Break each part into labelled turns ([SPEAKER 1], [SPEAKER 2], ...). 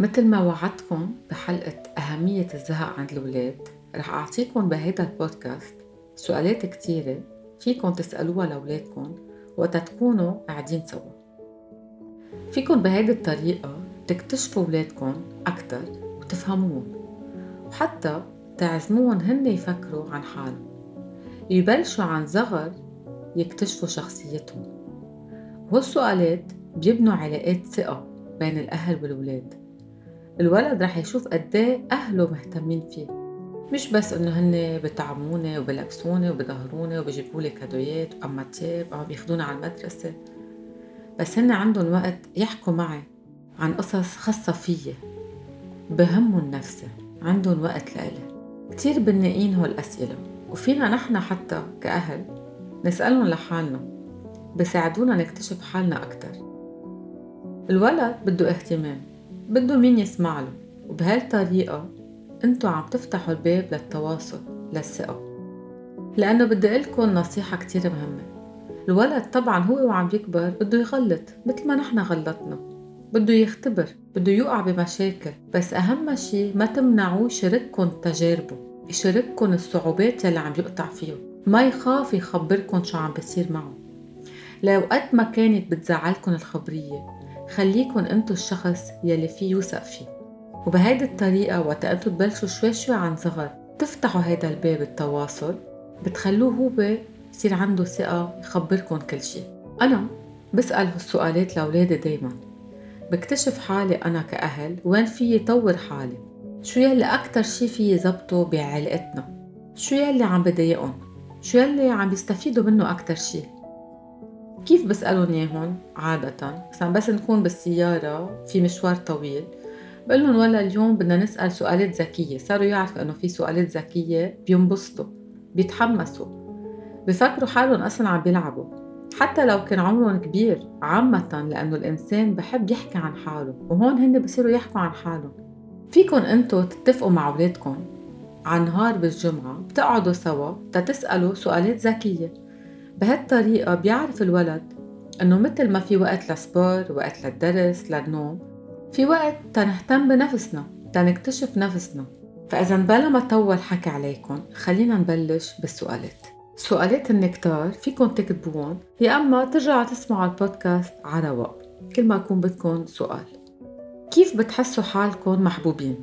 [SPEAKER 1] مثل ما وعدتكم بحلقة أهمية الزهق عند الأولاد رح أعطيكم بهيدا البودكاست سؤالات كتيرة فيكن تسألوها لأولادكم وقت تكونوا قاعدين سوا. فيكن بهيدي الطريقة تكتشفوا أولادكم أكتر وتفهموهم وحتى تعزموهم هن يفكروا عن حالهم. يبلشوا عن صغر يكتشفوا شخصيتهم. وهالسؤالات بيبنوا علاقات ثقة بين الأهل والولاد الولد رح يشوف قديه أهله مهتمين فيه. مش بس إنه هن بتعموني وبلبسوني وبظهروني وبجيبوا لي كادويات وقماتات أو بياخدوني على المدرسة بس هن عندهم وقت يحكوا معي عن قصص خاصة فيي بهمهم نفسي عندهم وقت لإلي. كتير بنائين هالأسئلة وفينا نحن حتى كأهل نسألهم لحالنا بساعدونا نكتشف حالنا أكتر. الولد بده اهتمام بده مين يسمع له. وبهالطريقة انتو عم تفتحوا الباب للتواصل للثقة. لأنه بدي أقلكن نصيحة كتير مهمة. الولد طبعا هو وعم يكبر بده يغلط مثل ما نحن غلطنا. بده يختبر بده يوقع بمشاكل. بس أهم شي ما تمنعوه يشارككن تجاربه يشارككن الصعوبات يلي عم يقطع فيه ما يخاف يخبركن شو عم بيصير معه. لو قد ما كانت بتزعلكن الخبرية خليكن انتو الشخص يلي فيه يوثق فيه. وبهيدي الطريقة وقت انتو تبلشوا شوي شوي عن صغر تفتحوا هيدا الباب التواصل بتخلوه هو يصير عنده ثقة يخبركن كل شي. أنا بسأل هالسؤالات لأولادي دايما. بكتشف حالي أنا كأهل وين فيي طور حالي؟ شو يلي أكتر شي فيي زبطه بعلاقتنا؟ شو يلي عم بضايقهم شو يلي عم بيستفيدوا منه أكتر شي؟ كيف بسألهم ياهن عادة. مثلا بس نكون بالسيارة في مشوار طويل. بقول لهم ولا اليوم بدنا نسأل سؤالات ذكية. صاروا يعرفوا إنه في سؤالات ذكية بينبسطوا بيتحمسوا. بفكروا حالهم أصلا عم بيلعبوا. حتى لو كان عمرهم كبير عامة لأنه الإنسان بحب يحكي عن حاله وهون هن بصيروا يحكوا عن حالهم. فيكن انتو تتفقوا مع أولادكم عن نهار بالجمعة بتقعدوا سوا تتسألوا سؤالات ذكية. بهالطريقة بيعرف الولد إنه مثل ما في وقت لسبور وقت للدرس للنوم في وقت تنهتم بنفسنا تنكتشف نفسنا فإذا بلا ما طول حكي عليكم خلينا نبلش بالسؤالات سؤالات النكتار فيكم تكتبوهم يا أما ترجعوا تسمعوا البودكاست على رواق كل ما يكون بدكم سؤال كيف بتحسوا حالكم محبوبين؟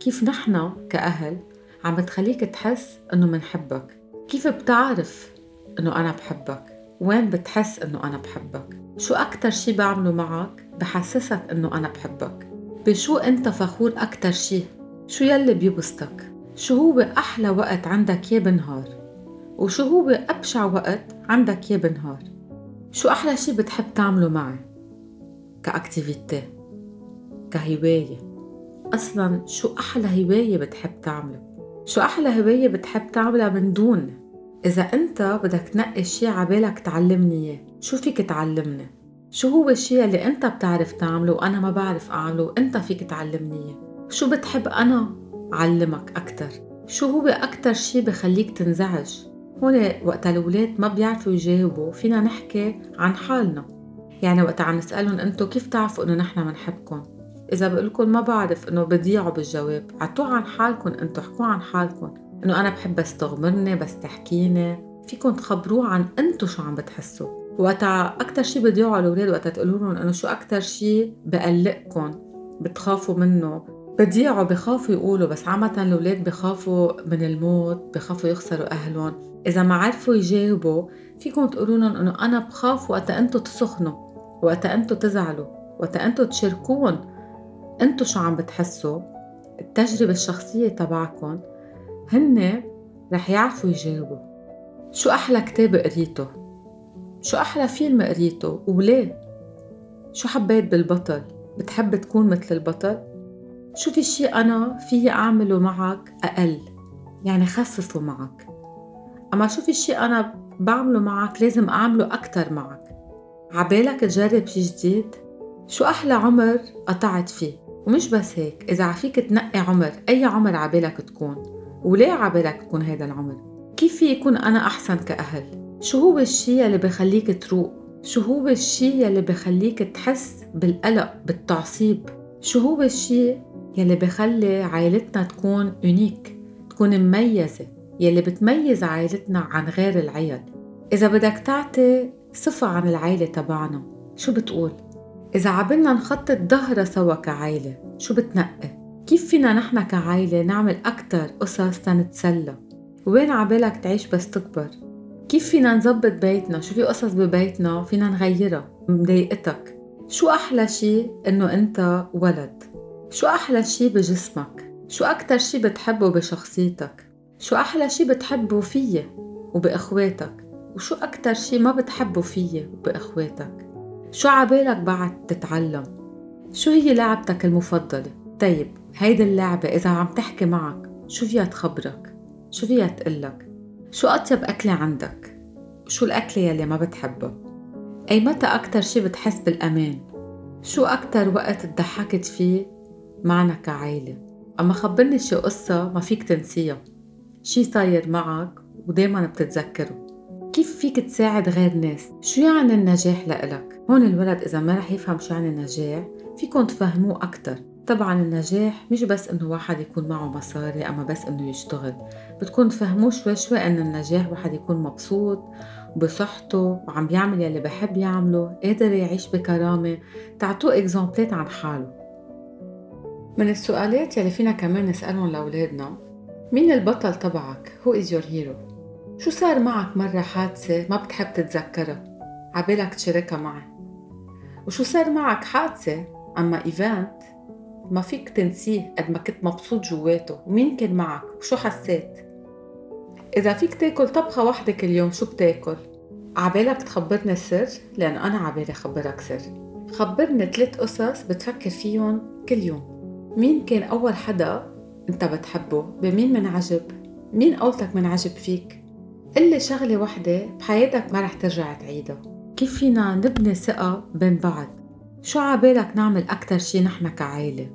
[SPEAKER 1] كيف نحن كأهل عم بتخليك تحس إنه منحبك؟ كيف بتعرف إنه أنا بحبك؟ وين بتحس إنه أنا بحبك؟ شو أكتر شي بعمله معك بحسسك إنه أنا بحبك؟ بشو أنت فخور أكتر شي؟ شو يلي بيبسطك؟ شو هو أحلى وقت عندك يا بالنهار؟ وشو هو أبشع وقت عندك يا بالنهار؟ شو أحلى شي بتحب تعمله معي؟ ك activity كهواية أصلا شو أحلى هواية بتحب تعمله؟ شو أحلى هواية بتحب تعملها من دون؟ إذا أنت بدك تنقي شي عبالك تعلمني إياه شو فيك تعلمني؟ شو هو الشي اللي أنت بتعرف تعمله وأنا ما بعرف أعمله وأنت فيك تعلمني إياه؟ شو بتحب أنا علمك أكتر؟ شو هو أكتر شي بخليك تنزعج؟ هون وقت الأولاد ما بيعرفوا يجاوبوا فينا نحكي عن حالنا يعني وقت عم نسألهم أنتو كيف تعرفوا إنه نحن منحبكم؟ إذا بقولكم ما بعرف إنه بضيعوا بالجواب عطوه عن حالكم أنتو حكوا عن حالكم إنه أنا بحب بس تغمرني بس تحكيني فيكم تخبروه عن أنتو شو عم بتحسوا. وقتها أكتر شي بضيعوا الأولاد وقتها تقولوا لهم إنه شو أكتر شي بقلقكم بتخافوا منه. بضيعوا بخافوا يقولوا بس عامة الأولاد بخافوا من الموت بخافوا يخسروا أهلهم. إذا ما عرفوا يجاوبوا فيكم تقولوا لهم إنه أنا بخاف وقت أنتوا تسخنوا وقت أنتوا تزعلوا وقت أنتوا تشاركون أنتوا شو عم بتحسوا؟ التجربة الشخصية تبعكم هن رح يعرفوا يجاوبوا. شو أحلى كتاب قريته؟ شو أحلى فيلم قريته؟ وليه؟ شو حبيت بالبطل؟ بتحب تكون مثل البطل؟ شو في شي أنا فيي أعمله معك أقل؟ يعني خففه معك. أما شو في شي أنا بعمله معك لازم أعمله أكتر معك. عبالك تجرب شي جديد؟ شو أحلى عمر قطعت فيه؟ ومش بس هيك إذا عفيك تنقي عمر أي عمر عبالك تكون. وليه عبالك تكون هيدا العمر؟ كيف في يكون أنا أحسن كأهل؟ شو هو الشي اللي بخليك تروق؟ شو هو الشي اللي بخليك تحس بالقلق بالتعصيب؟ شو هو الشيء يلي بخلي عائلتنا تكون يونيك تكون مميزة يلي بتميز عائلتنا عن غير العيل إذا بدك تعطي صفة عن العيلة تبعنا شو بتقول؟ إذا عبلنا نخطط ظهرها سوا كعائلة شو بتنقي؟ كيف فينا نحن كعائلة نعمل أكتر قصص تنتسلى؟ وين عبالك تعيش بس تكبر؟ كيف فينا نظبط بيتنا؟ شو في قصص ببيتنا فينا نغيرها مضايقتك؟ شو أحلى شي إنه أنت ولد؟ شو أحلى شي بجسمك؟ شو أكتر شي بتحبه بشخصيتك؟ شو أحلى شي بتحبه فيي وبإخواتك؟ وشو أكتر شي ما بتحبه فيي وبإخواتك؟ شو عبالك بعد تتعلم؟ شو هي لعبتك المفضلة؟ طيب هيدي اللعبة إذا عم تحكي معك شو فيها تخبرك؟ شو فيها تقلك؟ شو أطيب أكلة عندك؟ شو الأكلة يلي ما بتحبها؟ أي متى أكتر شي بتحس بالأمان؟ شو أكتر وقت تضحكت فيه معنا كعائلة؟ أما خبرني شي قصة ما فيك تنسيها شي صاير معك ودايما بتتذكره كيف فيك تساعد غير ناس؟ شو يعني النجاح لإلك؟ هون الولد إذا ما رح يفهم شو يعني النجاح فيكن تفهموه أكتر طبعا النجاح مش بس إنه واحد يكون معه مصاري أما بس إنه يشتغل بتكون تفهموه شوي شوي ان النجاح واحد يكون مبسوط بصحته وعم بيعمل يلي بحب يعمله قادر يعيش بكرامة تعطوه إكزامبلات عن حاله من السؤالات يلي فينا كمان نسألهم لأولادنا مين البطل تبعك؟ who is your hero؟ شو صار معك مرة حادثة ما بتحب تتذكرها؟ عبالك تشاركها معي وشو صار معك حادثة أما event ما فيك تنسيه قد ما كنت مبسوط جواته ومين كان معك وشو حسيت إذا فيك تاكل طبخة وحدة كل يوم شو بتاكل؟ عبالك تخبرني سر لأن أنا عبالي خبرك سر خبرني ثلاث قصص بتفكر فيهم كل يوم مين كان أول حدا أنت بتحبه؟ بمين منعجب؟ مين قولتك منعجب فيك؟ قلي شغلة وحدة بحياتك ما رح ترجع تعيدها كيف فينا نبني ثقة بين بعض؟ شو عبالك نعمل أكتر شي نحن كعائلة؟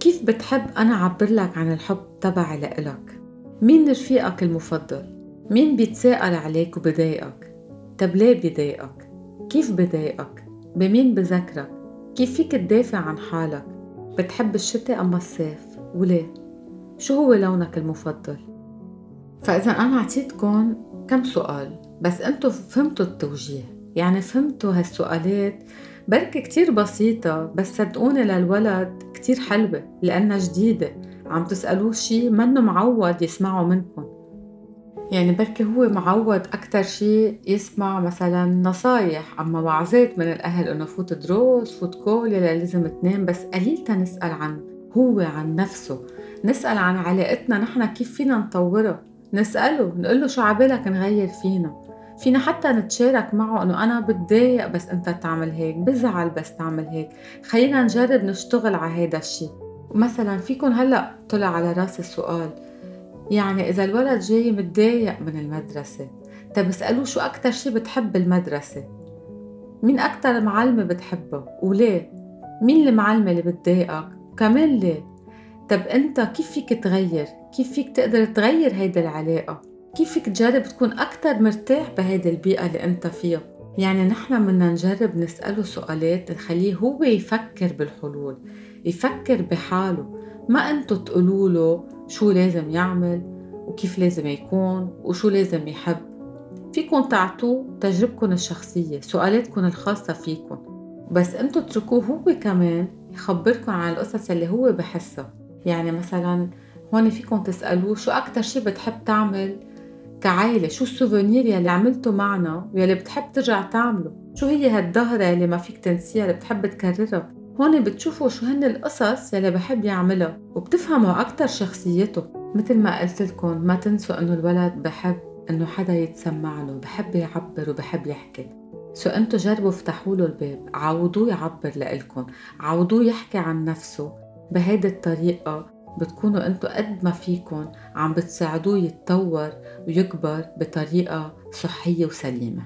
[SPEAKER 1] كيف بتحب أنا أعبر لك عن الحب تبعي لإلك؟ مين رفيقك المفضل؟ مين بيتساءل عليك وبضايقك؟ طب ليه بيضايقك؟ كيف بضايقك؟ بمين بذكرك؟ كيف فيك تدافع عن حالك؟ بتحب الشتاء أما الصيف؟ وليه؟ شو هو لونك المفضل؟ فإذا أنا أعطيتكم كم سؤال بس أنتوا فهمتوا التوجيه يعني فهمتوا هالسؤالات بركة كتير بسيطة بس صدقوني للولد كتير حلوة لأنها جديدة. عم تسألوه شي منه معود يسمعه منكم. يعني بركي هو معود أكتر شي يسمع مثلا نصايح أما وعظات من الأهل إنه فوت دروس فوت كول يلي لازم تنام بس قليل نسأل عن هو عن نفسه. نسأل عن علاقتنا نحن كيف فينا نطورها نسأله نقول له شو عبالك نغير فينا. فينا حتى نتشارك معه إنه أنا بتضايق بس أنت تعمل هيك بزعل بس تعمل هيك. خلينا نجرب نشتغل على هيدا الشيء مثلا فيكم هلأ طلع على راسي السؤال يعني إذا الولد جاي متضايق من المدرسة طب اسألوه شو أكتر شي بتحب المدرسة؟ مين أكتر معلمة بتحبها وليه؟ مين المعلمة اللي بتضايقك؟ وكمان ليه؟ طب أنت كيف فيك تغير؟ كيف فيك تقدر تغير هيدا العلاقة؟ كيف تجرب تكون أكتر مرتاح بهيدي البيئة اللي أنت فيها؟ يعني نحن بدنا نجرب نسأله سؤالات نخليه هو يفكر بالحلول يفكر بحاله. ما أنتوا تقولوا له شو لازم يعمل وكيف لازم يكون وشو لازم يحب. فيكن تعطوه تجربكم الشخصية سؤالاتكم الخاصة فيكم بس أنتوا اتركوه هو كمان يخبركم عن القصص اللي هو بحسها. يعني مثلا هون فيكم تسألوه شو أكتر شي بتحب تعمل كعائلة شو السوفونير يلي عملته معنا ويلي بتحب ترجع تعمله؟ شو هي هالدهرة اللي ما فيك تنسيها اللي بتحب تكررها هون بتشوفوا شو هن القصص يلي بحب يعملها وبتفهموا أكتر شخصيته. مثل ما قلت لكم ما تنسوا إنه الولد بحب إنه حدا يتسمع له بحب يعبر وبحب يحكي. سو أنتو جربوا افتحوا له الباب عودوه يعبر لإلكم عودوه يحكي عن نفسه بهيدي الطريقة بتكونوا أنتوا قد ما فيكن عم بتساعدوه يتطور ويكبر بطريقة صحية وسليمة.